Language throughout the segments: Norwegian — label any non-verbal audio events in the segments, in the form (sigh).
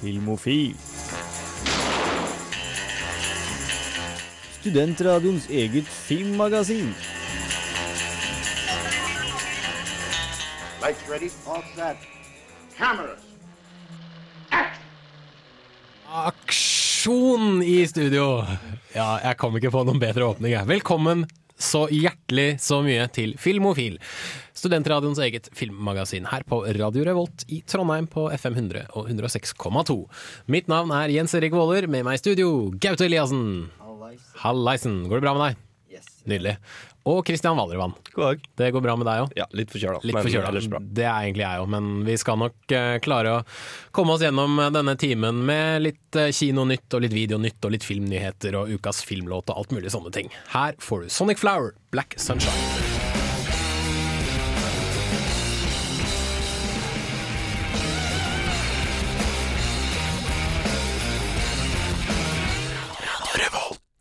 Filmofil. Studentradioens eget filmmagasin. Lights ready, all set. Cameras. Aksjon i studio! Ja, jeg kom ikke på noen bedre åpning. jeg. Velkommen så hjertelig så mye til Filmofil. Studentradioens eget filmmagasin her på Radio Revolt i Trondheim på FM 100 og 106,2. Mitt navn er Jens Erik Våler, med meg i studio Gaute Eliassen. Hallaisen. Går det bra med deg? Nydelig. Og Kristian dag. Det går bra med deg òg? Ja, litt forkjøla. Litt forkjøla. Det er egentlig jeg òg, men vi skal nok eh, klare å komme oss gjennom eh, denne timen med litt eh, kinonytt og litt videonytt og litt filmnyheter og ukas filmlåt og alt mulig sånne ting. Her får du Sonic Flower, Black Sunshine.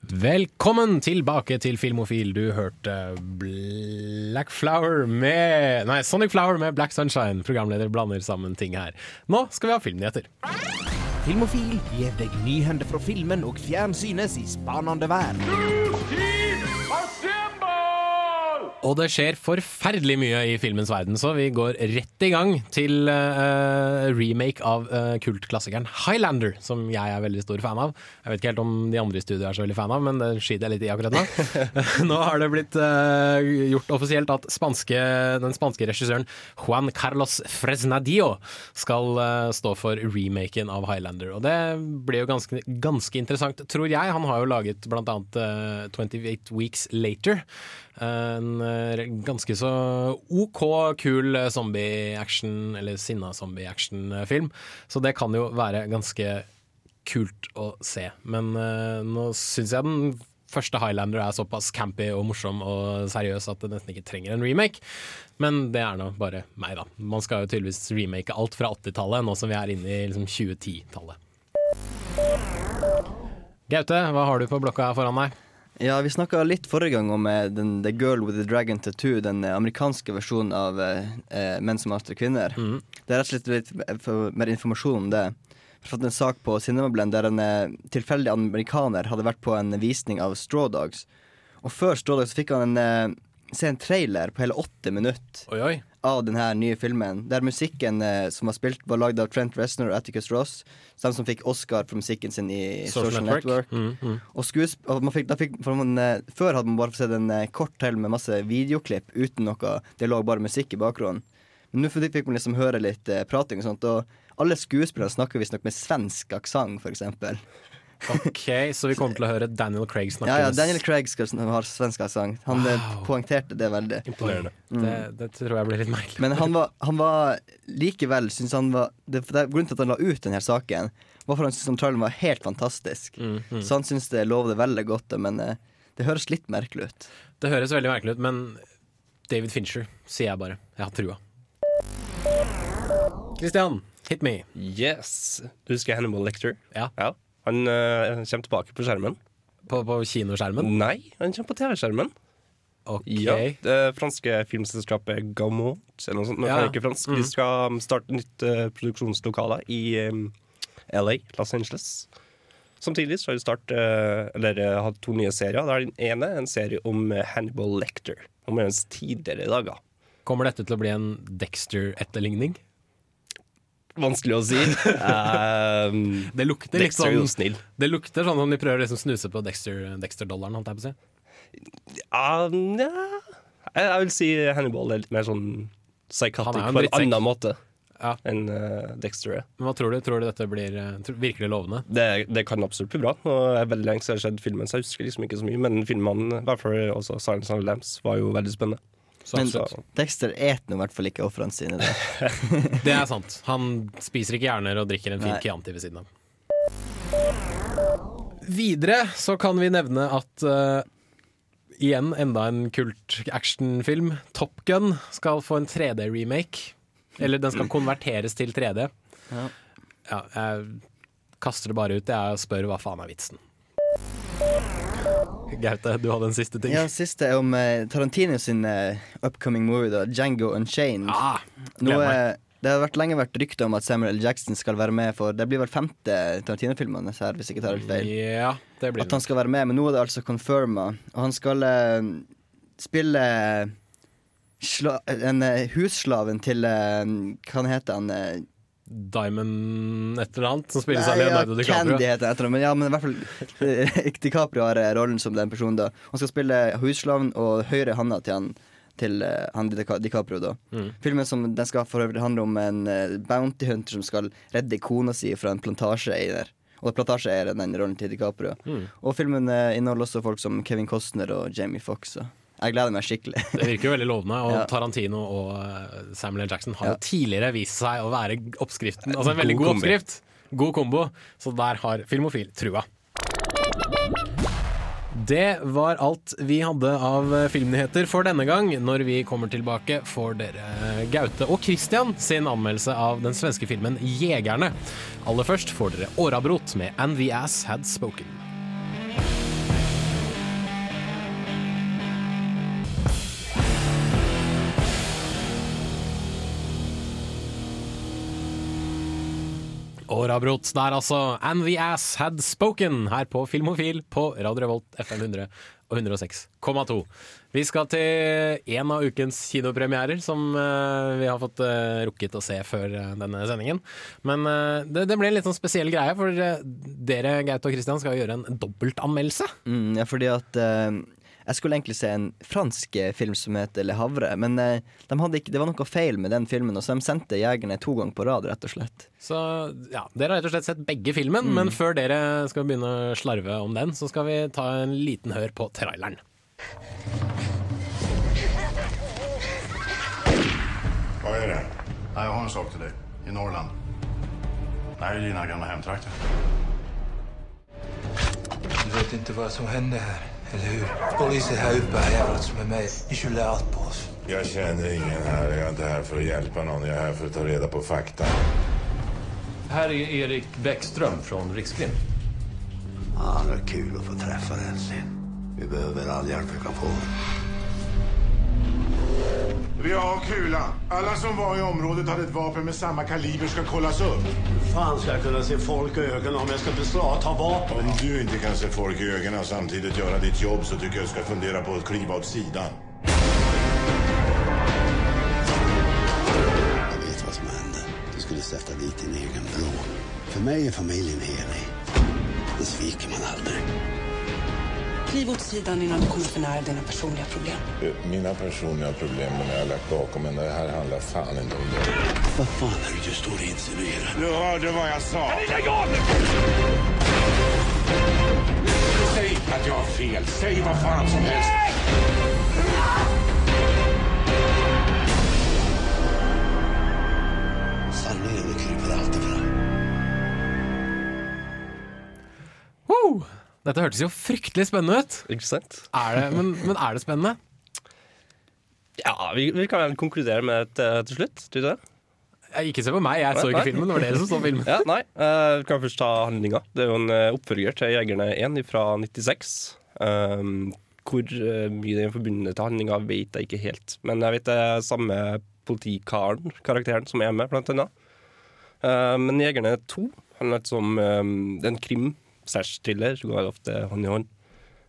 Velkommen tilbake til Filmofil. Du hørte Black Flower med Nei, Sonic Flower med Black Sunshine. Programleder blander sammen ting her. Nå skal vi ha filmnyheter. Filmofil gir deg nyhender fra filmen og fjernsynets i spanende vær. Og det skjer forferdelig mye i filmens verden, så vi går rett i gang til uh, remake av uh, kultklassikeren Highlander, som jeg er veldig stor fan av. Jeg vet ikke helt om de andre i studio er så veldig fan av, men det skiter jeg litt i akkurat nå. (laughs) nå har det blitt uh, gjort offisielt at spanske, den spanske regissøren Juan Carlos Fresnadillo skal stå for remaken av Highlander. Og det blir jo ganske, ganske interessant, tror jeg. Han har jo laget blant annet eh, 28 Weeks Later. En eh, ganske så OK kul zombie-action, eller sinna zombie-action-film. Så det kan jo være ganske kult å se. Men uh, nå syns jeg den første Highlander er såpass campy og morsom og seriøs at det nesten ikke trenger en remake. Men det er nå bare meg, da. Man skal jo tydeligvis remake alt fra 80-tallet, nå som vi er inne i liksom 2010-tallet. Gaute, hva har du på blokka foran deg? Ja, vi snakka litt forrige gang om eh, den, The Girl with the Dragon Tattoo, den eh, amerikanske versjonen av eh, eh, Menn som hater kvinner. Det er rett og slett litt eh, for, mer informasjon om det. Jeg har fått en sak på Cinemablend der en eh, tilfeldig amerikaner hadde vært på en visning av Straw Dogs. Og før Straw Dogs fikk han en, se en trailer på hele åtte minutter Oi, oi. Av denne nye filmen. Der musikken eh, som var spilt, var lagd av Trent Reznor og Atticus Ross. De som fikk Oscar for musikken sin i Social, Network. Mm, mm. Og, skuesp fikk, fikk, man, eh, Før hadde man bare sett en eh, kort til med masse videoklipp uten noe Det lå bare musikk i bakgrunnen. Men nå fikk man liksom høre litt eh, prating og sånt. Og alle skuespillere snakker visstnok med svensk aksent, f.eks. Ok, så vi kommer til å høre Daniel Craig snakke Ja, ja, Daniel Craig skal sn- ha svensk sang. Han Wow. poengterte det veldig. Imponerende. det, det tror jeg blir litt merkelig. Men han var, han var likevel synes han var det, det, Grunnen til at han la ut denne saken, var for han syntes trailen var helt fantastisk. Mm, mm. Så han syntes det lovde veldig godt, men eh, det høres litt merkelig ut. Det høres veldig merkelig ut, men David Fincher, sier jeg bare. Jeg har trua. Christian, hit me. Yes. Du husker Hannibal Lecter? Ja. Han eh, kommer tilbake på skjermen. På, på kinoskjermen? Nei, han kommer på TV-skjermen. Ok. Ja, Det franske filmselskapet Gaumont eller noe sånt. Nå Ja. ikke fransk. De skal starte nytt uh, produksjonslokale i um, LA, Los Angeles. Samtidig så har de start, uh, eller, uh, hatt to nye serier. Det er Den ene en serie om eh, Hannibal Lecter. Om hennes tidligere dager. Kommer dette til å bli en Dexter-etterligning? Vanskelig å si. um, (laughs) Det lukter Dexter er jo sånn snill. Det lukter sånn om de prøver å liksom snuse på Dexter- Dexter-dollaren, holdt jeg på å si. Ja, nja. jeg, jeg vil si Hannibal er litt mer sånn psychotic på en annen måte Ja. enn uh, Dexter er. Men hva tror du? Tror du dette blir uh, virkelig lovende? Det, det kan absolutt bli bra. Nå er veldig lenge siden jeg har sett filmen, så jeg husker liksom ikke så mye. Men filmene, i hvert fall også Silence of the Lambs, var jo veldig spennende. Men absolutt. Dexter eter i hvert fall ikke ofrene sine. Det. (laughs) Det er sant. Han spiser ikke hjerner og drikker en fin Nei. Chianti ved siden av. Videre så kan vi nevne at uh, igjen enda en kult actionfilm, Top Gun, skal få en 3D-remake. Eller den skal konverteres til 3D. Ja. Ja, jeg kaster det bare ut jeg spør hva faen er vitsen. (laughs) Gaute, du hadde en siste ting. Ja, siste er om eh, Tarantino sin eh, upcoming movie, da, Django Unchained. Ah, Nå Det har vært lenge vært rykter om at Samuel L. Jackson skal være med for Det blir vel femte Tarantino-filmen hans her, hvis jeg ikke tar helt feil. Ja, det blir At han skal være med, men nå er det altså confirma. Og han skal eh, spille sla en eh, husslaven til eh, Hva han heter han? eh, Diamond et eller annet, som spilles av Nei, ja, Leonardo DiCaprio. Candy heter etter ham, men ja, men i hvert fall eh, (laughs) DiCaprio har eh, rollen som den personen. da Han skal spille husslaven og høyre handa til han Til eh, han DiCaprio. da Mm. Filmen som Den skal for øvrig handle om en bounty hunter som skal redde kona si fra en plantasjeeier. Og plantasjeeier er den rollen til DiCaprio. Mm. Og filmen eh, inneholder også folk som Kevin Costner og Jamie Foxx. så Jeg gleder meg skikkelig. (laughs) Det virker jo veldig lovende, og Ja. Tarantino og eh, Samuel L. Jackson har Ja. jo tidligere vist seg å være oppskriften. Altså en veldig God god oppskrift. God kombo. Så der har Filmofil trua. Det var alt vi hadde av eh, filmnyheter for denne gang. Når vi kommer tilbake, får dere eh, Gaute og Christian sin anmeldelse av den svenske filmen 'Jegerne'. Aller først får dere Årabrot med 'And the Ass Had Spoken'. Årabrot der altså. And the ass had spoken her på Filmofil på Radio Revolt FM 100 og 106,2. Vi skal til en av ukens kinopremierer som eh, vi har fått eh, rukket å se før eh, denne sendingen. Men det, det ble en litt sånn spesiell greie, for dere Gaute og Christian skal gjøre en dobbeltanmeldelse. Mm, ja, fordi at eh, Jeg skulle egentlig se en fransk eh, film som heter Le Havre, men eh, de hadde ikke, det var noe feil med den filmen, og så de sendte jegerne to ganger på rad, rett og slett. Så ja, Dere har rett og slett sett begge filmen, men før dere skal begynne å slarve om den, så skal vi ta en liten hør på traileren. Hva er det? Nei, jeg har en sak til deg. I Norrland. Det här är dina gamla hemtrakter. Du vet inte vad som hender här, eller hur? Polisen här uppe har jävlat med mig. Ni skyller allt på oss. Jag känner ingen här. Jag är inte här för att hjälpa någon. Jag är här för att ta reda på fakta. Här är Erik Bäckström från Rikskrim. Ja, det er kul att få träffa dig äntligen. Vi behöver all hjälp vi kan få. Vi har kula. Alla som var i området hade ett vapen med samma kaliber ska kollas upp. Hur fan ska jag kunna se folk i ögonen om jag ska beslagta ta vapen? Om du inte kan se folk i ögonen och samtidigt göra ditt jobb så tycker jag du ska fundera på att kliva åt sidan. Jag vet vad som hände. Du skulle sätta dit din egen bror. För mig är familjen helig. Det sviker man aldrig. Kliv åt sidan innan du kommer för nära dina personliga problem. Mina personliga problem de har jag lagt bakom men det här handlar fan inte om det. Vad fan är det du står och insinuerar? Du hörde vad jag sa. Säg att jag har fel. Säg vad fan som helst. Sanningen kryper alltid fram. Dette hørtes jo fryktelig spennende ut. Ikke sant? Er det, men, men er det spennende? Ja, vi, vi kan konkludere med det eh, til slutt. Tror du det? Jeg, ikke se på meg, jeg så ikke nei. filmen. Det var dere som så filmen. (laughs) Ja, nei. uh, vi kan først ta handlinga. Det er jo en eh, oppfølger til Jegerne 1 fra 96. Um, hvor mye det er forbundet til handlinga, vet jeg ikke helt. Men jeg vet det er samme politikaren, karakteren, som er med, blant annet. Uh, men Jegerne 2 handler om um, en krim slash thriller, så går ofte hånd i hånd.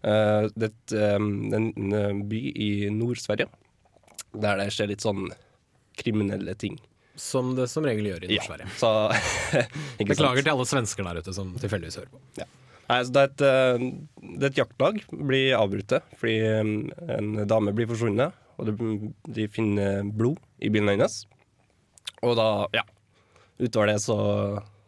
Uh, det er um, en by i Nord-Sverige der det skjer litt sånn kriminelle ting. Som det som regel gjør i Nord-Sverige. så (laughs) ikke sant? Beklager til alle svensker der ute som tilfeldigvis hører på. Nei, så det, er et, eh, det er et jaktlag blir avbrutt fordi eh, en dame blir forsvunnet, og de finner blod i bilen hennes. Og da, ja Utover det så,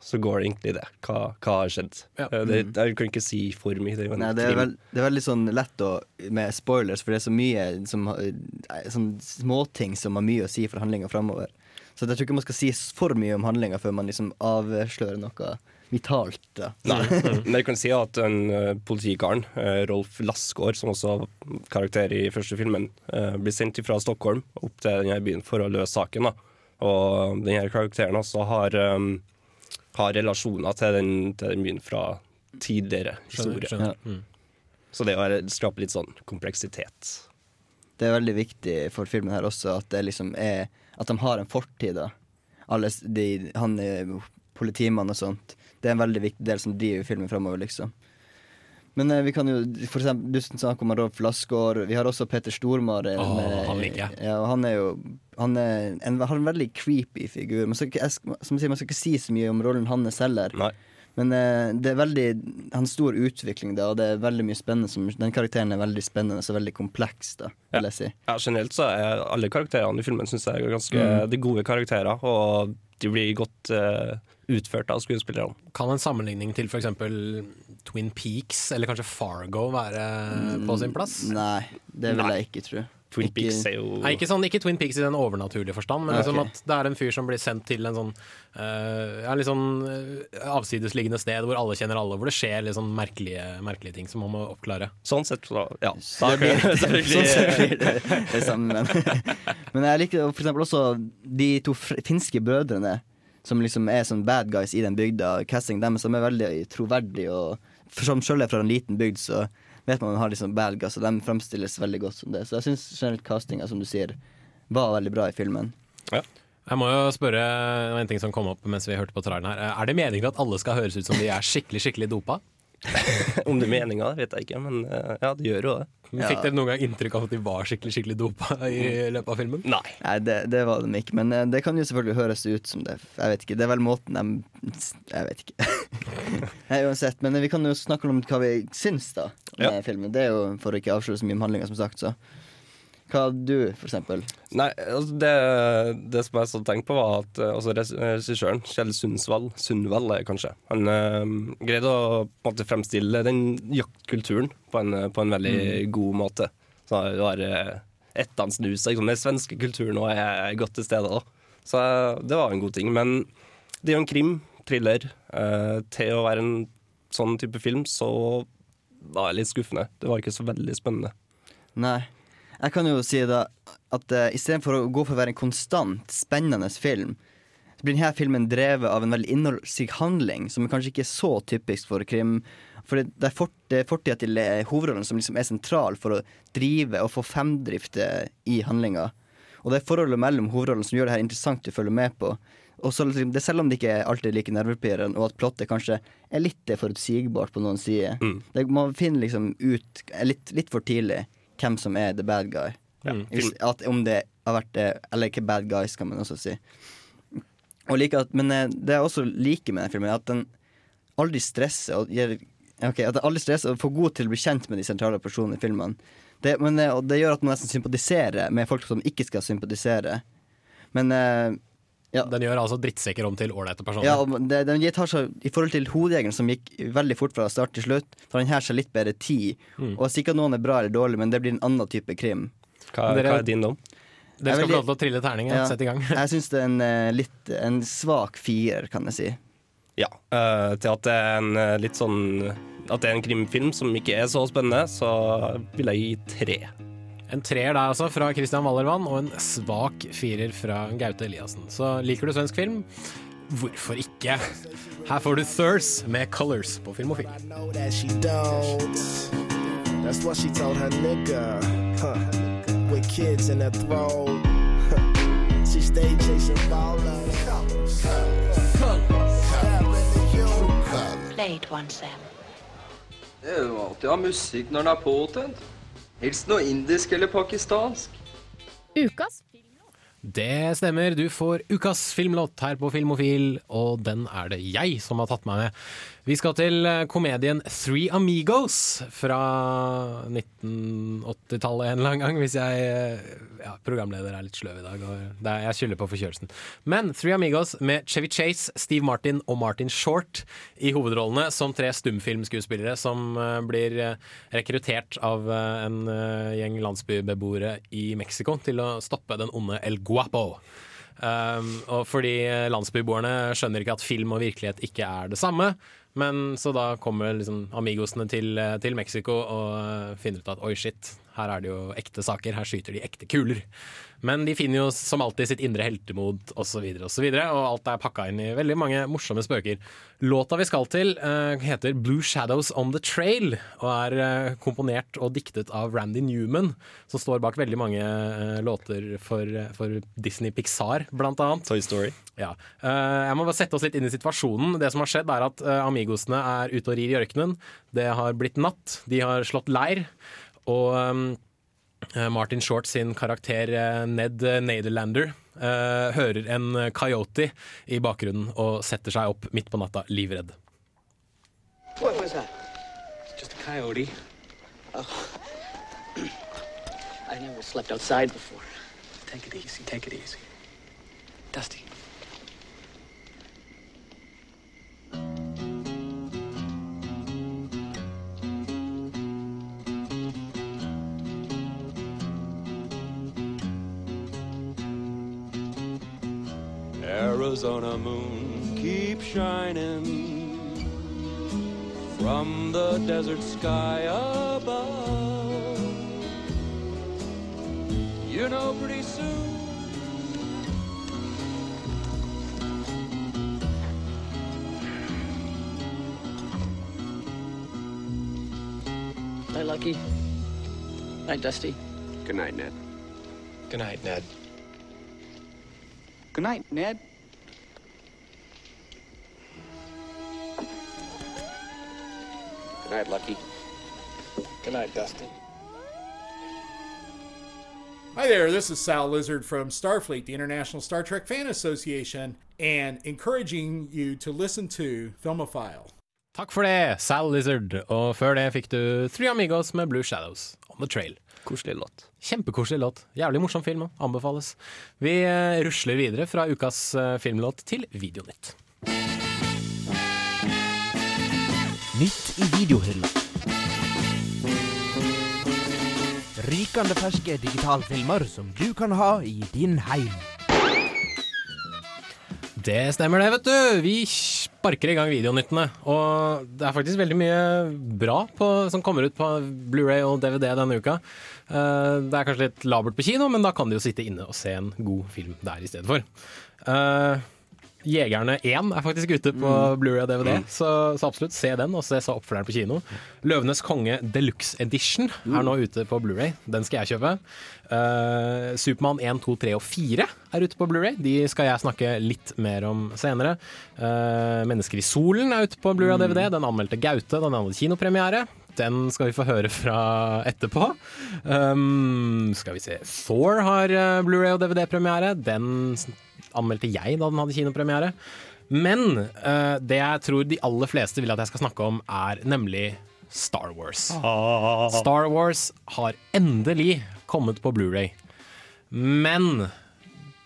så går det egentlig det. Hva, hva har skjedd? Ja. Eh, Det, jeg kan ikke si for mye. Det er Nei, det er, krim. vel, det er veldig sånn lett å, med spoilers, for det er så mye som, eh, sånn småting som har mye å si for handlinga framover. Så jeg tror ikke man skal si for mye om handlinga før man liksom avslører noe vitalt. Da. Nei, (laughs) men jeg kan si at en uh, politikaren, eh, Rolf Lassgaard, som også var karakter i første filmen, eh, blir sendt fra Stockholm opp til denne byen for å løse saken. Da. Og denne karakteren også har, um, har relasjoner til den, til den byen fra tidligere historie. skjønner. Mm. Så det å skape litt sånn kompleksitet. Det er veldig viktig for filmen her også at det liksom er At de har en fortid. da alle, de, han er politimann og sånt. Det er en veldig viktig del som driver filmen framover, liksom. Men eh, vi kan jo for eksempel, Du snakker om Rolf Lassgaard. Vi har også Peter Stormare. Oh, han liker jeg. Ja, han er jo Han er en, har en veldig creepy figur. Man skal ikke, som sier, man skal ikke si så mye om rollen hans heller. Men eh, det er veldig Han har stor utvikling, da, og det er veldig mye spennende som, Den karakteren er veldig spennende og veldig kompleks, da, vil jeg si. Ja, generelt så er alle karakterene i filmen synes jeg er ganske Mm. de gode karakterer, og de blir godt eh, utført av skuespillerne. Kan en sammenligning til f.eks. Twin Peaks eller kanskje Fargo være på sin plass? Nei, det vil Nei. jeg ikke tro. Twin Ikke- Peaks er jo Nei, ikke, sånn, ikke Twin Peaks i den overnaturlige forstand, men okay. liksom at det er en fyr som blir sendt til en sånn uh, ja, litt sånn eh, avsidesliggende sted hvor alle kjenner alle, hvor det skjer litt sånn merkelige, merkelige ting som man må oppklare. Sånn sett, så ja. Det blir, (laughs) sånn (laughs) sett blir det det samme, men, (laughs) men jeg liker for eksempel også de to finske brødrene, som liksom er sånn bad guys i den bygda. Casting dem som er veldig troverdige, og for som sjøl er fra en liten bygd, så vet man at man har liksom guys, og de fremstilles veldig godt som det. Så jeg syns generelt castinga, som du sier, var veldig bra i filmen. Jeg må jo spørre en ting som kom opp mens vi hørte på traileren her. Er det meningen at alle skal høres ut som de er skikkelig skikkelig dopa? (laughs) Om det er meninga, vet jeg ikke, men eh, ja, det gjør jo det. Fikk dere noen gang inntrykk av at de var skikkelig skikkelig dopa i løpet av filmen? Nei. Nei, det, det var de ikke, men eh, det kan jo selvfølgelig høres ut som det. Jeg vet ikke, Det er vel måten de Jeg vet ikke. (laughs) Nei, uansett, men vi kan jo snakke om hva vi syns da med Ja. filmen. Det er jo for å ikke avsløre så mye om handlinga, som sagt. Så hva du, for eksempel? Nei, altså det, det som jeg så tenkte på, var at eh, altså, regissøren, Kjell Sundsvall, Sundvall eh, kanskje, han øh, greide å måte fremstille den jaktkulturen på en, eh, på en veldig god måte. Så det var uh, liksom. Den svenske kulturen òg er godt til stede. da. Så eh, det var en god ting. Men det er jo en krim, thriller. Øh, til å være en sånn type film, så var det litt skuffende. Det var ikke så veldig spennende. Nei. Jeg kan jo si da at uh, istedenfor å gå for å være en konstant spennende film, så blir denne filmen drevet av en veldig innholdsrik handling, som kanskje ikke er så typisk for krim. For det, det er fort, det er fortida til eh, hovedrollen som liksom er sentral for å drive og få fremdrift eh, i handlinga. Og det er forholdet mellom hovedrollen som gjør det her interessant å følge med på. Og så, liksom, det Selv om det ikke er alltid like nervepirrende, og at plottet kanskje er litt eh, forutsigbart på noen sider. Det, man finner liksom ut eh, litt, litt for tidlig hvem som er the bad guy. Ja. Hvis, at om det har vært det, eller ikke bad guys, kan man også si. Og like at, men eh, det jeg også liker med den filmen, er at den aldri stresser og gir okay, At den aldri stresser og får god til å bli kjent med de sentrale personene i filmen. Det, men, eh, og det gjør at man nesten sympatiserer med folk som ikke skal sympatisere. Men eh, ja. Den gjør altså drittsekker om til ålreite personer. Ja, og det, den tar seg, I forhold til Hodejegeren, som gikk veldig fort fra start til slutt, tar den her seg litt bedre tid. Mm. Og Sikkert noen er bra eller dårlig, men det blir en annen type krim. Hva, Dere- hva er din dom? Dere skal få lov til å trille terningen. Ja. Sett i gang. jeg syns det er en eh, litt En svak firer, kan jeg si. Ja. Uh, til at det er en eh, litt sånn At det er en krimfilm som ikke er så spennende, så vil jeg gi tre. En treer der altså fra Christian Wallervann, og en svak firer fra Gaute Eliassen. Så liker du svensk film? Hvorfor ikke? Her får du Thurs med Colors på Filmofil. Film. That's what she told her nigga. Huh. With kids in her throat. she stayed chasing ballers. Colors. it once, Sam. Det er jo alltid å ha musikk når den er påtent. Helst noe indisk eller pakistansk. Ukas Det stemmer, du får ukas filmlåt her på Filmofil, og den er det jeg som har tatt meg med. Vi skal til eh, komedien Three Amigos fra 1980-tallet en eller annen gang, hvis jeg eh, ja, Programleder er litt sløv i dag, og er, jeg skylder på forkjølelsen. Men Three Amigos med Chevy Chase, Steve Martin og Martin Short i hovedrollene som tre stumfilmskuespillere som eh, blir rekruttert av en gjeng landsbybeboere i Mexico til å stoppe den onde El Guapo. Um, og fordi landsbyboerne skjønner ikke at film og virkelighet ikke er det samme. Men så da kommer liksom amigosene til, til Mexico og uh, finner ut at oi, shit, Her er det jo ekte saker, her skyter de ekte kuler. Men de finner jo som alltid sitt indre heltemod osv., og, så videre, og alt er pakka inn i veldig mange morsomme spøker. Låta vi skal til, uh, heter 'Blue Shadows On The Trail', og er uh, komponert og diktet av Randy Newman, som står bak veldig mange uh, låter for, for Disney Pixar, blant annet. Toy Story. Ja. Jeg må bare sette oss litt inn i situasjonen. Det som har skjedd, er at Amigosene er ute og rir i ørkenen. Det har blitt natt. De har slått leir. Og um, Martin Short sin karakter eh, Ned Naderlander eh, hører en coyote i bakgrunnen og setter seg opp midt på natta, livredd. What was that? Just a coyote. Oh. I never slept outside before. Take it easy, take it easy. Dusty. Arizona moon keep shining from the desert sky above. You know, pretty soon. Night, Lucky. Night, Dusty. Good night, Ned. Good night, Ned. Good night, Ned. Good night, Lucky. Good night, Dusty. Hi there, this is Sal Lizard from Starfleet, the International Star Trek Fan Association, and encouraging you to listen to Filmophile. Takk for det, Sal Lizard. Og før det fikk du Three Amigos med Blue Shadows on the Trail. Koselig låt. Kjempekoselig låt. Jævlig morsom film. Anbefales. Vi eh, rusler videre fra ukas eh, filmlåt til Videonytt. Nytt i videohylla. Rykende ferske digitalfilmer som du kan ha i din heim. Det stemmer det, vet du. Vi sparker i gang videonyttene. Og det er faktisk veldig mye bra på, som kommer ut på Blu-ray og DVD denne uka. Eh, det er kanskje litt labert på kino, men da kan de jo sitte inne og se en god film der i stedet for. Eh, Jegerne 1 er faktisk ute på Blu-ray og DVD, så, så absolutt se den og se så oppfølgeren på kino. Løvenes konge Deluxe Edition er nå ute på Blu-ray. Den skal jeg kjøpe. Uh, Supermann 1, 2, 3 og 4 er ute på Blu-ray. De skal jeg snakke litt mer om senere. Uh, Mennesker i solen er ute på Blu-ray og DVD. Den anmeldte Gaute. Den hadde kinopremiere. Den skal vi få høre fra etterpå. Um, skal vi se Thor har uh, Blu-ray og DVD-premiere. Den anmeldte jeg da den hadde kinopremiere. Men uh, det jeg tror de aller fleste vil at jeg skal snakke om, er nemlig Star Wars. Star Wars har endelig kommet på Blu-ray. Men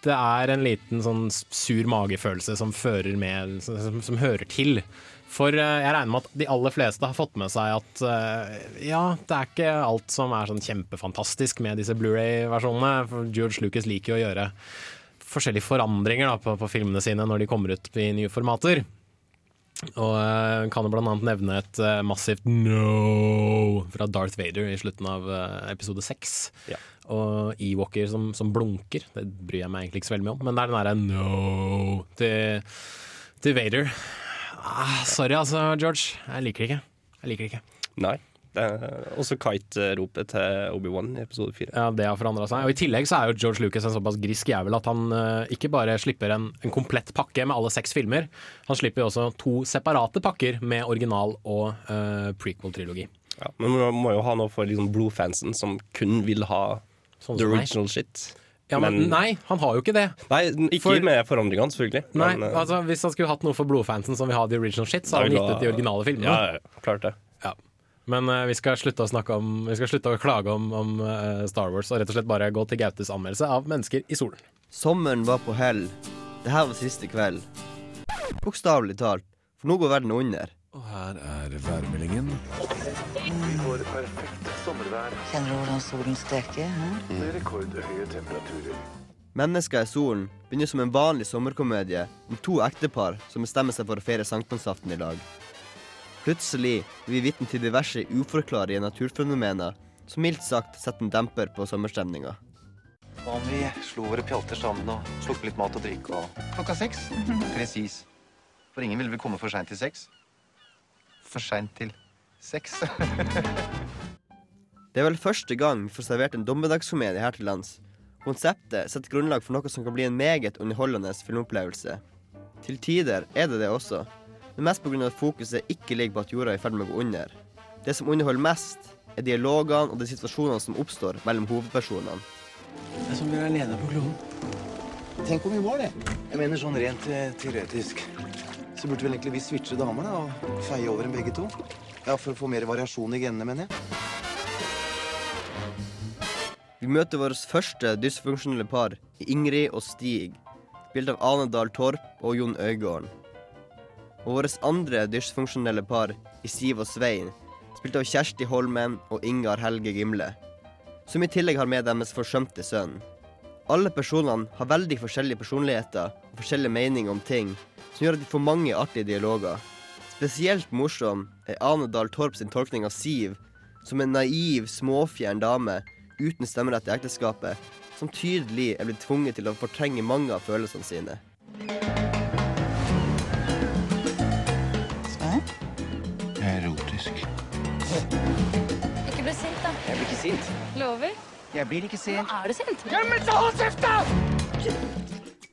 det er en liten sånn sur magefølelse som fører med Som, som hører til. For eh, jeg regner med at de aller fleste har fått med seg at eh, ja, det er ikke alt som er sånn kjempefantastisk med disse Blu-ray-versjonene. For George Lucas liker jo å gjøre forskjellige forandringer da, på, på filmene sine når de kommer ut i nye formater. Og uh, kan jo blant annet nevne et uh, massivt no fra Darth Vader i slutten av uh, episode seks. Ja. Og Ewoker som, som blunker. Det bryr jeg meg egentlig ikke så veldig mye om, men det er den derre no til, til Vader. Ah, sorry altså, George. Jeg liker det ikke. Jeg liker det ikke. Nei. Også Kite-ropet til Obi-Wan i episode fire. Ja, det har forandra seg. Og I tillegg så er jo George Lucas en såpass grisk jævel at han uh, ikke bare slipper en, en, komplett pakke med alle seks filmer, han slipper jo også to separate pakker med original og uh, prequel-trilogi. Ja, men man må jo ha noe for liksom blodfansen som kun vil ha sånn the original shit. Ja, men, men, Nei, han har jo ikke det. Nei, Ikke for, med forandringene, selvfølgelig. Nei, men, uh, altså Hvis han skulle hatt noe for blodfansen som vil ha the original shit, så hadde han gitt ut de originale filmene. Ja, ja, klart det. Men uh, vi skal slutte å snakke om Vi skal slutte å klage om, om uh, Star Wars og rett og slett bare gå til Gautes anmeldelse av 'Mennesker i solen'. Sommeren var på hell. Det her var siste kveld. Bokstavelig talt. For nå går verden under. Og her er værmeldingen. Vi får perfekt sommervær. Kjenner du hvordan solen steker? Hm? Med rekordhøye temperaturer. Mennesker i solen begynner som en vanlig sommerkomedie om to ektepar som bestemmer seg for å feire sankthansaften i lag. Plutselig blir vi vitne til diverse uforklarlige naturfenomener som mildt sagt setter en demper på sommerstemninga. Hva om vi slo våre pjalter sammen og slukket litt mat og drikke og Klokka seks. (laughs) Presis. For ingen vil vel komme for seint til seks? For seint til seks? (laughs) Det er vel første gang vi får servert en dommedagskomedie her til lands. Konseptet setter grunnlag for noe som kan bli en meget underholdende filmopplevelse. Til tider er det det også, men mest pga. at fokuset ikke ligger på at jorda er i ferd med å gå under. Det som underholder mest, er dialogene og de situasjonene som oppstår mellom hovedpersonene. Det er som vi er alene på kloden. Tenk om vi var det. Jeg mener sånn rent eh, teoretisk. Så burde vel egentlig vi switche damer da, og feie over dem begge to. Ja, For å få mer variasjon i genene, mener jeg. Vi møter vårt første dysfunksjonelle par i Ingrid og Stig, spilt av Ane Dahl Torp og Jon Øigarden. Og vårt andre dysfunksjonelle par i Siv og Svein, spilt av Kjersti Holmen og Ingar Helge Gimle, som i tillegg har med deres forsømte sønn. Alle personene har veldig forskjellige personligheter og forskjellige meninger om ting, som gjør at de får mange artige dialoger. Spesielt morsom er Ane Dahl Torp sin tolkning av Siv som en naiv, småfjern dame uten stemmerett i ekteskapet, som tydelig er blitt tvunget til å fortrenge mange av følelsene sine. Erotisk. Ikke bli sint, da. Jeg blir ikke sint. Lover? Jeg blir ikke sint. Nå er du sint.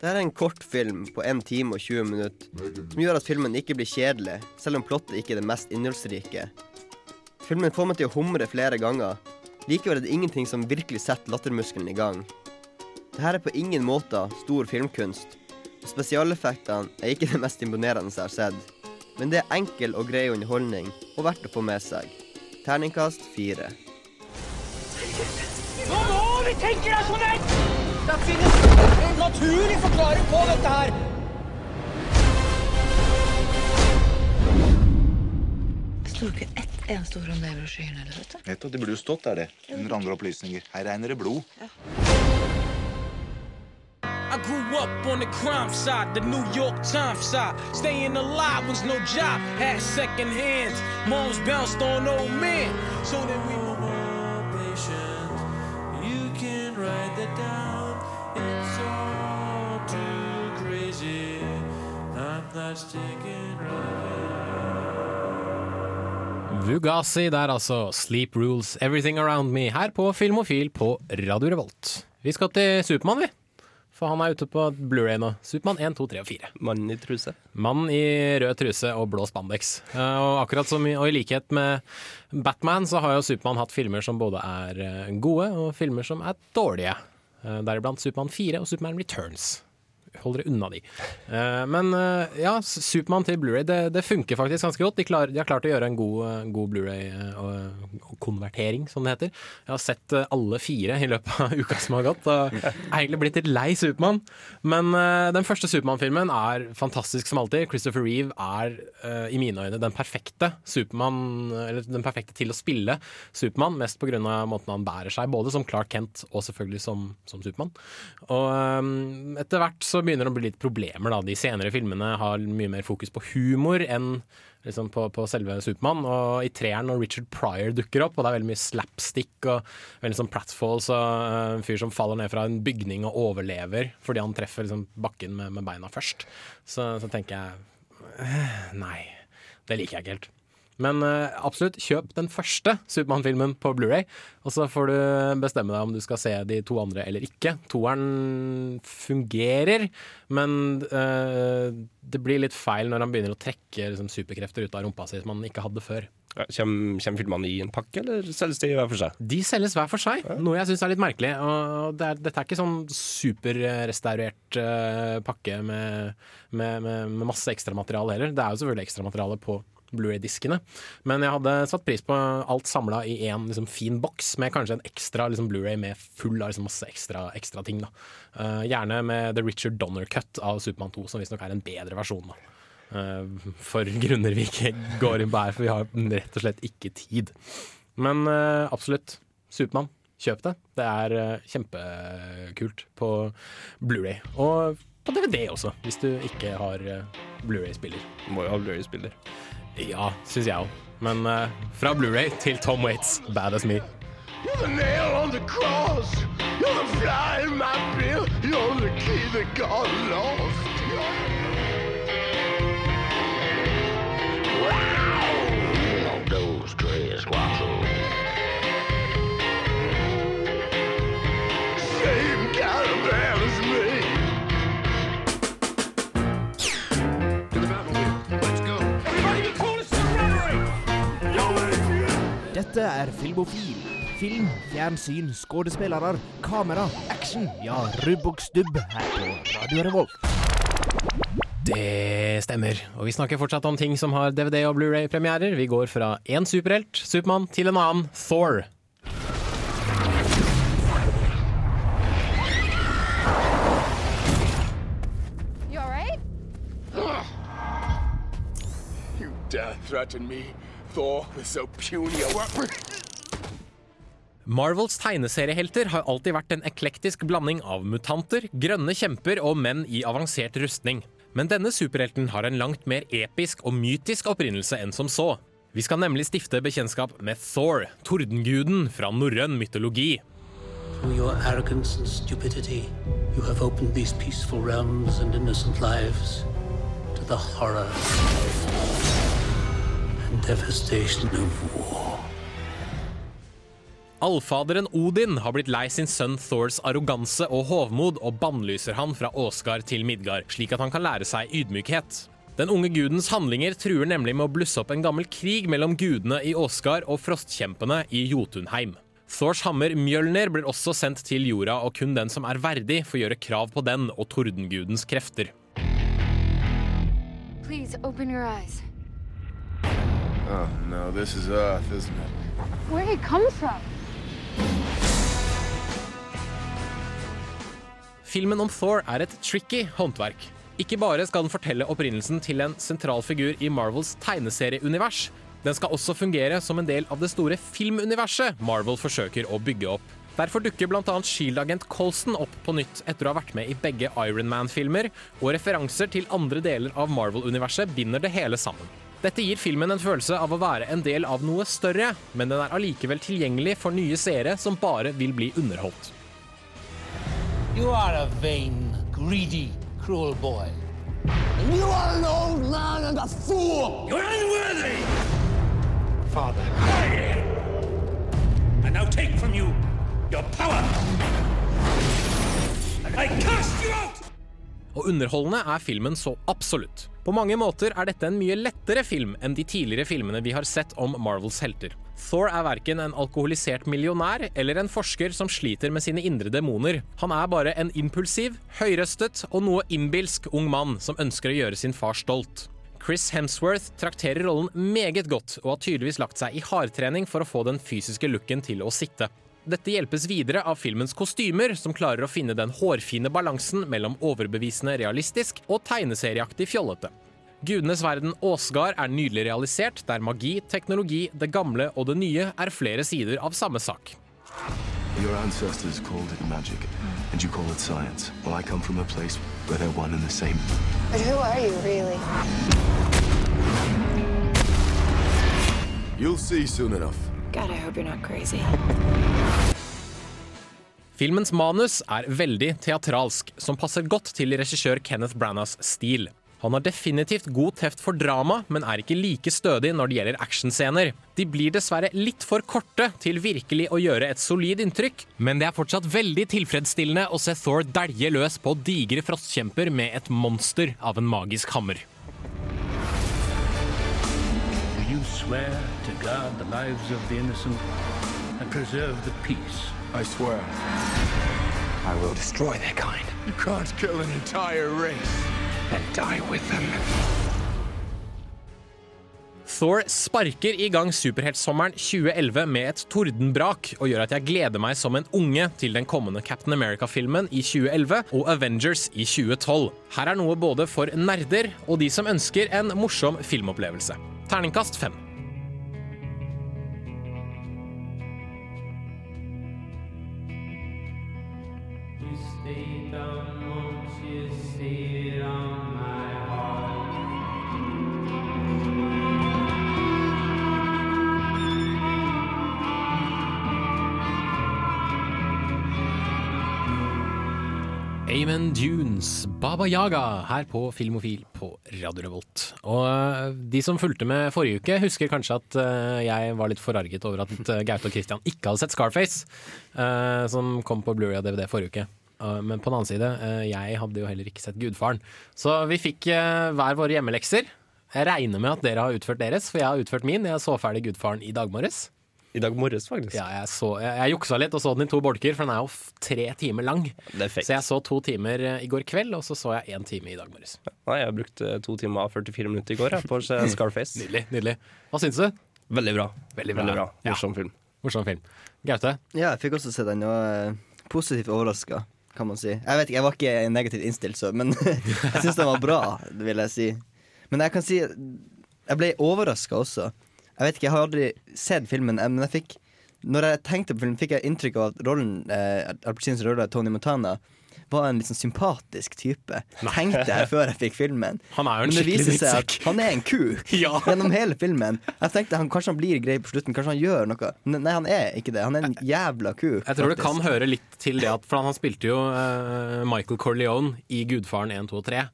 Dette er en kort film på 1 time og 20 minutter, som gjør at filmen ikke blir kjedelig, selv om plottet ikke er det mest innholdsrike. Filmen får meg til å humre flere ganger. Likevel er det ingenting som virkelig setter lattermuskelen i gang. Dette er på ingen måte stor filmkunst, og spesialeffektene er ikke det mest imponerende jeg har sett. Men det er enkel og grei underholdning, og verdt å få med seg. Terningkast fire. Nå må vi tenke rasjonelt! Det finnes en naturlig forklaring på dette her. Det står ikke ett eneste ord om det i brosjyren. eller, vet du? Vet du, Det burde jo stått der, det. Under andre opplysninger. Her regner det blod. I grew up on the crime side, the New York Times side. Staying alive was no job, had second hands. Moms bounced on old men, so that we were more patient. You can write that down. It's all too crazy. I'm not sticking Vugasi der altså. Sleep Rules Everything Around Me her på Filmofil på Radio Revolt. Vi skal til Supermann, vi. For han er ute på Blu-ray nå. Supermann 1, 2, 3 og 4. Mannen i truse. Mann i rød truse og blå spandex. Eh, Og akkurat som i, og i likhet med Batman, så har jo Supermann hatt filmer som både er eh, gode og filmer som er dårlige. Eh, Deriblant Supermann 4 og Superman Returns. Hold dere unna de. Eh, Men eh, ja, Supermann til Blu-ray det, det funker faktisk ganske godt. De, klar, de har klart å gjøre en god, eh, god Blu-ray-konvertering, som det heter. Jeg har sett alle fire i løpet av (laughs) uka som har gått, og er egentlig blitt litt lei Supermann. Men den første Supermann-filmen er fantastisk som alltid. Christopher Reeve er i mine øyne den perfekte Supermann, eller den perfekte til å spille Supermann, mest pga. måten han bærer seg, både som Clark Kent og selvfølgelig som, som Supermann. Og etter hvert så begynner det å bli litt problemer, da. De senere filmene har mye mer fokus på humor enn liksom på, på selve Supermann. Og i treeren når Richard Pryor dukker opp, og det er veldig mye slapstick og veldig sånn pratfalls og eh, en fyr som faller ned fra en bygning og overlever fordi han treffer liksom bakken med, med beina først, så, så tenker jeg eh, Nei, det liker jeg ikke helt. Men uh, absolutt, kjøp den første Supermann-filmen på Blu-ray, og så får du bestemme deg om du skal se de to andre eller ikke. Toeren fungerer, men uh, det blir litt feil når han begynner å trekke liksom, superkrefter ut av rumpa si som han ikke hadde før. Ja, Kommer, kommer filmene i en pakke, eller selges de hver for seg? De selges hver for seg, noe jeg syns er litt merkelig. Og det er, dette er ikke sånn superrestaurert uh, pakke med, med, med, med masse ekstramateriale heller. Det er jo selvfølgelig ekstramateriale på Blu-ray-diskene. Men jeg hadde satt pris på alt samla i én liksom, fin boks, med kanskje en ekstra liksom, Blu-ray med full av liksom, masse ekstra, ekstra ting. Eh, gjerne med The Richard Donner-cut av Supermann 2, som visstnok er en bedre versjon. Eh, for grunner vi ikke går inn på her, for vi har rett og slett ikke tid. Men uh, absolutt, Supermann. Kjøp det. Det er kjempekult på Blu-ray. Og på DVD også, hvis du ikke har Blu-ray-spiller. Må jo ha Blu-ray-spiller. Ja, syns jeg òg. Men eh, fra Blu-ray til Tom Waits, Bad As Me. You're the nail on the cross. You're the fly in my bill. You're the key that got lost. Er Filmofil. Film, fjernsyn, skuespillere, kamera, action. Ja, rubb og stubb her på Radio Revolt. Det stemmer. Og vi snakker fortsatt om ting som har DVD- og Blu-ray-premierer. Vi går fra én superhelt, Supermann, til en annen, Thor. You alright? (sighs) You dare threaten me, Thor, with so puny a? Marvels tegneseriehelter har alltid vært en eklektisk blanding av mutanter, grønne kjemper og menn i avansert rustning. Men denne superhelten har en langt mer episk og mytisk opprinnelse enn som så. Vi skal nemlig stifte bekjentskap med Thor, tordenguden fra norrøn mytologi. Through your arrogance and stupidity, you have opened these peaceful realms and innocent lives to the horror devastation of war. Allfaderen Odin har blitt lei sin sønn Thors arroganse og hovmod og bannlyser han fra Åsgard til Midgard, slik at han kan lære seg ydmykhet. Den unge gudens handlinger truer nemlig med å blusse opp en gammel krig mellom gudene i Åsgard og frostkjempene i Jotunheim. Thors hammer Mjølner blir også sendt til jorda, og kun den som er verdig, får gjøre krav på den og tordengudens krefter. Please open your eyes. Oh no, this is Earth, isn't it? Where did it come from? Filmen om Thor er et tricky håndverk. Ikke bare skal den fortelle opprinnelsen til en sentral figur i Marvels tegneserieunivers, den skal også fungere som en del av det store filmuniverset Marvel forsøker å bygge opp. Derfor dukker bl.a. Shield-agent Colson opp på nytt etter å ha vært med i begge Iron Man-filmer, og referanser til andre deler av Marvel-universet binder det hele sammen. Dette gir filmen en følelse av å være en del av noe større, men den er allikevel tilgjengelig for nye seere som bare vil bli underholdt. You are a vain, greedy, cruel boy. And you are an old man and a fool! You're unworthy! Father. I now take from you your power! I cast you out! Og underholdende er filmen så absolutt. På mange måter er dette en mye lettere film enn de tidligere filmene vi har sett om Marvels helter. Thor er verken en alkoholisert millionær eller en forsker som sliter med sine indre demoner. Han er bare en impulsiv, høyrøstet og noe innbilsk ung mann som ønsker å gjøre sin far stolt. Chris Hemsworth trakterer rollen meget godt og har tydeligvis lagt seg i hardtrening for å få den fysiske looken til å sitte. Dette hjelpes videre av filmens kostymer, som klarer å finne den hårfine balansen mellom overbevisende realistisk og tegneserieaktig fjollete. Gudenes verden Åsgard er nydelig realisert, der magi, teknologi, det gamle og det nye er flere sider av samme sak. Your ancestors called it magic, and you call it science. Well, I come from a place where they're one and the same. But who are you, really? You'll see soon enough. God, I hope you're not crazy. Filmens manus er veldig teatralsk, som passer godt til regissør Kenneth Branaghs stil. Han har definitivt god teft for drama, men er ikke like stødig når det gjelder actionscener. De blir dessverre litt for korte til virkelig å gjøre et solid inntrykk, men det er fortsatt veldig tilfredsstillende å se Thor dælje løs på digre frostkjemper med et monster av en magisk hammer. Do you swear guard the lives of the innocent and preserve the peace? I swear. I will destroy their kind. You can't kill an entire race and die with them. Thor sparker i gang superheltsommeren 2011 med et tordenbrak og gjør at jeg gleder meg som en unge til den kommende Captain America-filmen i 2011 og Avengers i 2012. Her er noe både for nerder og de som ønsker en morsom filmopplevelse. Terningkast fem. Dunes, Baba Yaga, her på Filmofil på Radio Revolt. Og eh, de som fulgte med forrige uke, husker kanskje at eh, jeg var litt forarget over at eh, Gaute og Christian ikke hadde sett Scarface, som kom på Blu-ray og DVD forrige uke. Men på den annen side, jeg hadde jo heller ikke sett Gudfaren. Så vi fikk hver våre hjemmelekser. Jeg regner med at dere har utført deres, for jeg har utført min. Jeg så ferdig Gudfaren i dag morges. I dag morges, faktisk. Ja, jeg, så, jeg, jeg juksa litt og så den i to bolker, for den er jo tre timer lang. Det er. Så jeg så to timer eh, i går kveld, og så så jeg én time i dag morges. Nei, jeg brukte eh, to timer og 44 minutter i går jeg, på (laughs) Scarface. Nydelig. nydelig Hva syns du? Veldig bra. Veldig bra. Ja. Morsom film. Morsom film. Gaute? Ja, jeg fikk også se den, og eh, positivt overraska, kan man si. Jeg vet ikke, jeg var ikke negativt innstilt, så, men (laughs) jeg syns den var bra, vil jeg si. Men jeg kan si Jeg ble overraska også. Jeg vet ikke, jeg har aldri sett filmen, eh, men jeg fikk Når jeg tenkte på filmen, fikk jeg inntrykk av at rollen eh, Al rolle, Tony Montana, var en litt sånn sympatisk type. Tenkte jeg før jeg fikk filmen. (laughs) Han er jo en Men det viser seg at han er en kuk (laughs) Ja. gjennom hele filmen. Jeg tenkte han, Kanskje han blir grei på slutten, kanskje han gjør noe. Nei, han er ikke det. Han er en jævla kuk. Jeg tror det kan høre litt til det at For han spilte jo uh, Michael Corleone i Gudfaren 1, 2 og 3.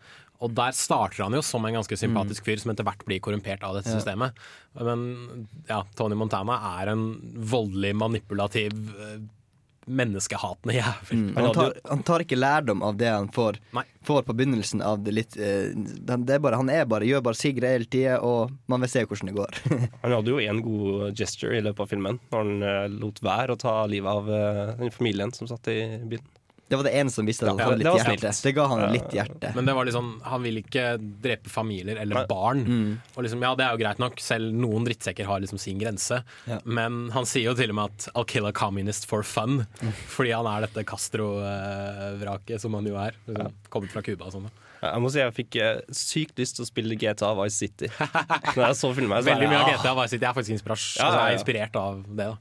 Og der starter han jo som en ganske sympatisk fyr som etter hvert blir korrumpert av dette Ja. systemet. Men ja, Tony Montana er en voldelig, manipulativ, eh, menneskehatende jævel. Mm. Han, tar, han tar ikke lærdom av det han får, får på begynnelsen av det litt uh, han- det er bare, Han er bare, gjør bare sin greie hele tida, og man vil se hvordan det går. (laughs) Han hadde jo en god gesture i løpet av filmen, når han eh, lot være å ta livet av eh, den familien som satt i bilen. Det var det ene som visste at han Ja, hadde det litt var hjerte. Det ga han litt hjerte. Men det var liksom, han vil ikke drepe familier eller barn. Mm. Og liksom, ja, Det er jo greit nok, selv noen drittsekker har liksom sin grense. Ja. Men han sier jo til og med at 'I'll kill a communist for fun', Mm. (laughs) fordi han er dette Castro-vraket som han jo er. Liksom, kommet fra Cuba og sånn. Jeg må si jeg fikk eh, sykt lyst til å spille GTA Vice City. (laughs) Når jeg så filmen, så Veldig mye av ah. GTA Vice City jeg er faktisk inspirert, Ja, ja, altså, er inspirert av det. da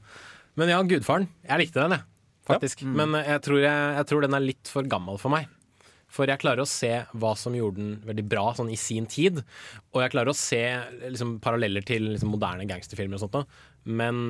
Men ja, Gudfaren. Jeg likte den, jeg. Faktisk. Mm. Men jeg tror, jeg, jeg tror den er litt for gammel for meg. For jeg klarer å se hva som gjorde den veldig bra sånn i sin tid. Og jeg klarer å se liksom, paralleller til liksom, moderne gangsterfilmer og sånt. Da. Men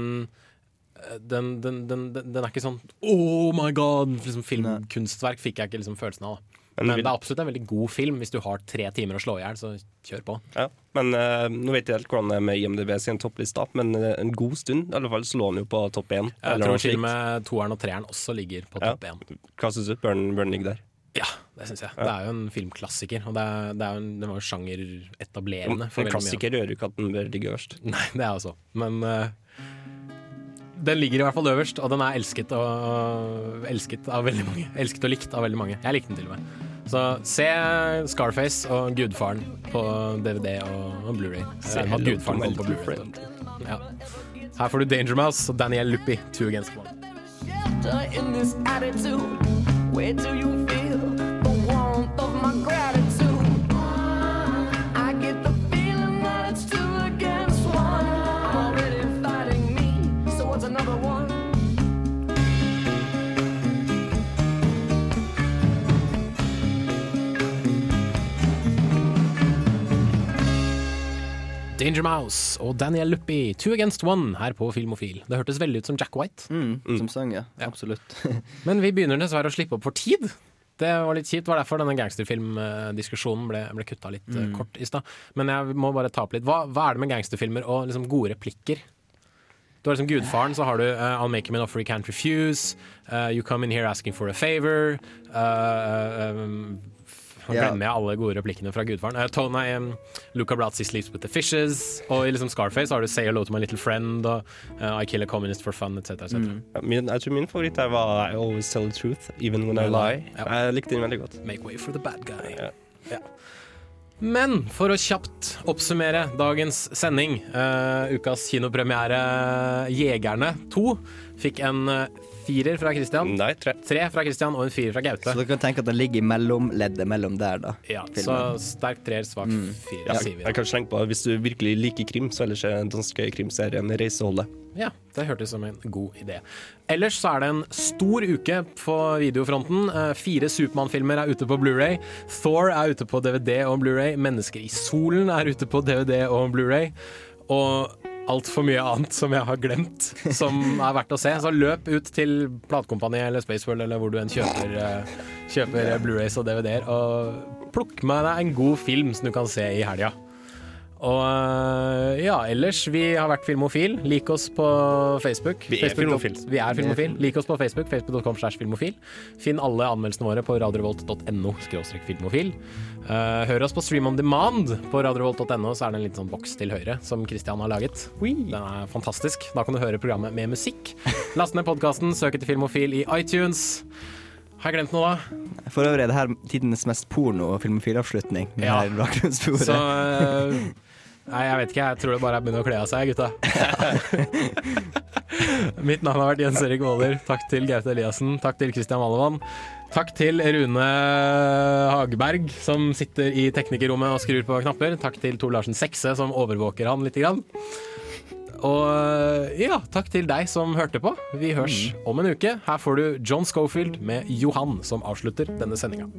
eh, den, den, den, den er ikke sånn Oh my god! Liksom, filmkunstverk fikk jeg ikke liksom, følelsen av. Men Men det er absolutt en veldig god film. Hvis du har tre timer å slå i hjel, så kjør på. Ja, men uh, Nå vet jeg helt hvordan det er med IMDb sin toppliste, men uh, en god stund i alle fall så lå den jo på topp én. Jeg tror til og med toeren og treeren også ligger på topp én. Hva syns du? Bør den ligge der? Ja, det syns jeg. Ja. Det er jo en filmklassiker. Og det, er, det er en, den var jo sjangeretablerende. En klassiker gjør jo ikke at den bør ligge øverst. (laughs) Nei, det er også. Men uh, den ligger i hvert fall øverst, og den er elsket, og, elsket av veldig mange. Elsket og likt av veldig mange. Jeg likte den til og med. Så se Scarface og Gudfaren på DVD og, Blu-ray. Se At Gudfaren kommer på Blu-ray. Ja. Her får du Danger Mouse og Daniel Luppi, Two Against One. Where do you Danger Mouse og Daniel Luppi, Two Against One, her på Filmofil. Det hørtes veldig ut som Jack White. Mm, som sang, ja. Absolutt. (laughs) Men vi begynner dessverre å slippe opp for tid. Det var litt kjipt. Det var derfor denne gangsterfilmdiskusjonen ble, ble kutta litt eh, Mm. kort i stad. Men jeg må bare ta opp litt. Hva, hva er det med gangsterfilmer og liksom gode replikker? Du har liksom Gudfaren, så har du uh, I'll make him an offer he can't refuse. Uh, you come in here asking for a favor. Uh, um, nå Ja. glemmer jeg alle gode replikkene fra Gudfaren. Uh, Tony, um, Luca Brazzi sleeps with the fishes. Og i liksom Scarface har du Say hello to my little friend og uh, I kill a communist for fun, etc. etc. Ja, Min, jeg tror min favoritt der var I always tell the truth, even when I lie. Jeg likte den veldig godt. Make way for the bad guy. Ja. Men for å kjapt oppsummere dagens sending. Uh, ukas kinopremiere Jegerne 2 fikk en eh, firer fra Christian. Nei, tre. Tre fra Christian og en firer fra Gaute. Så dere kan tenke at den ligger i mellomleddet mellom der, da. Ja, så filmen. sterk treer, svak Mm. firer, Ja, sier vi jeg da. kan slenge på Hvis du virkelig liker krim, så ellers er den danske krimserien Reiseholdet. Ja, det hørtes som en god idé. Ellers så er det en stor uke på videofronten. Eh, Fire Supermann-filmer er ute på Blu-ray. Thor er ute på DVD og Blu-ray. Mennesker i solen er ute på DVD og Blu-ray. Og altfor mye annet som jeg har glemt, som er verdt å se. Så løp ut til platekompaniet eller Spaceworld eller hvor du enn kjøper, eh, kjøper Blu-rays og DVD-er, og plukk med deg en god film som du kan se i helga. Og eh, ja, ellers, vi har vært Filmofil. Lik oss på Facebook. Vi er Facebook- Filmofil. Vi er Filmofil. Lik oss på Facebook. Facebook.com slash filmofil. Finn alle anmeldelsene våre på radiorevolt.no skråstrek filmofil. Eh, hør oss på Stream on Demand på radiorevolt.no, så er det en liten sånn boks til høyre som Christian har laget. Den er fantastisk. Da kan du høre programmet med musikk. (laughs) Last ned podkasten, søk etter Filmofil i iTunes. Har jeg glemt noe, da? For øvrig er det her tidenes mest porno- og filmofilavslutning. Ja. Så eh, (laughs) Nei, jeg vet ikke. Jeg tror det bare er å begynne å kle av seg, gutta. (laughs) Mitt navn har vært Jens Erik Våler. Takk til Gaute Eliassen. Takk til Christian Malevann. Takk til Rune Hageberg, som sitter i teknikerrommet og skrur på knapper. Takk til Tor Larsen Sekse, som overvåker han lite grann. Og ja, takk til deg som hørte på. Vi hørs om en uke. Her får du John Schofield med Johan som avslutter denne sendinga.